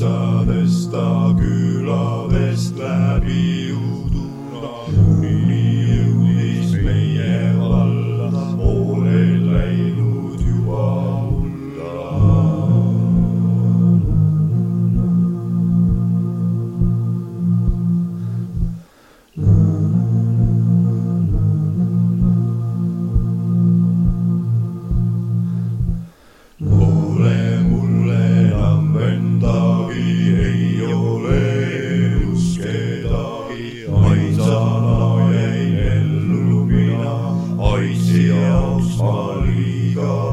läbi ma